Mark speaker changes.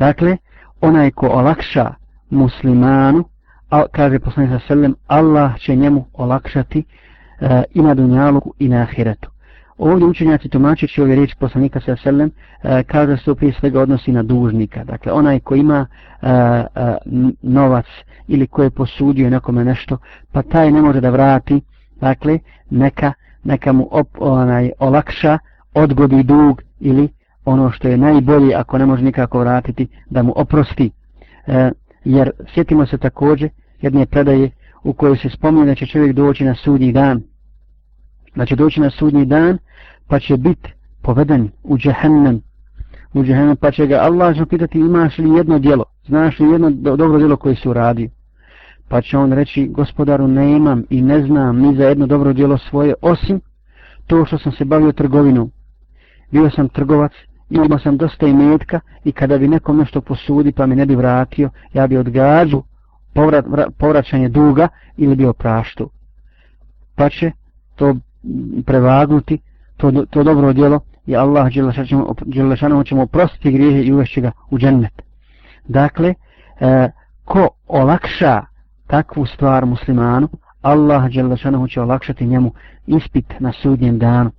Speaker 1: Dakle, onaj ko olakša muslimanu, a, kaže poslanik sa sellem, Allah će njemu olakšati e, i na dunjalu i na ahiretu. Ovdje učenjaci tumačeći ove riječi poslanika sa sellem, e, kaže se prije svega odnosi na dužnika. Dakle, onaj ko ima e, e, novac ili ko je posudio nekome nešto, pa taj ne može da vrati, dakle, neka, neka mu op, onaj, olakša, odgodi dug ili ono što je najbolje ako ne može nikako vratiti, da mu oprosti. E, jer sjetimo se također jedne predaje u kojoj se spominje da će čovjek doći na sudnji dan. Da će doći na sudnji dan pa će biti poveden u džehennem. U džehennem pa će ga Allah će pitati imaš li jedno djelo, znaš li jedno do, dobro djelo koje si uradio. Pa će on reći gospodaru ne imam i ne znam ni za jedno dobro djelo svoje osim to što sam se bavio trgovinom. Bio sam trgovac imao sam dosta imetka i kada bi nekom nešto posudi pa mi ne bi vratio, ja bi odgađu povrat, povraćanje duga ili bi opraštu. Pa će to prevagnuti, to, to dobro djelo i Allah Đelešanovu ćemo oprostiti grijehe i uvešće ga u džennet. Dakle, e, ko olakša takvu stvar muslimanu, Allah Đelešanovu će olakšati njemu ispit na sudnjem danu.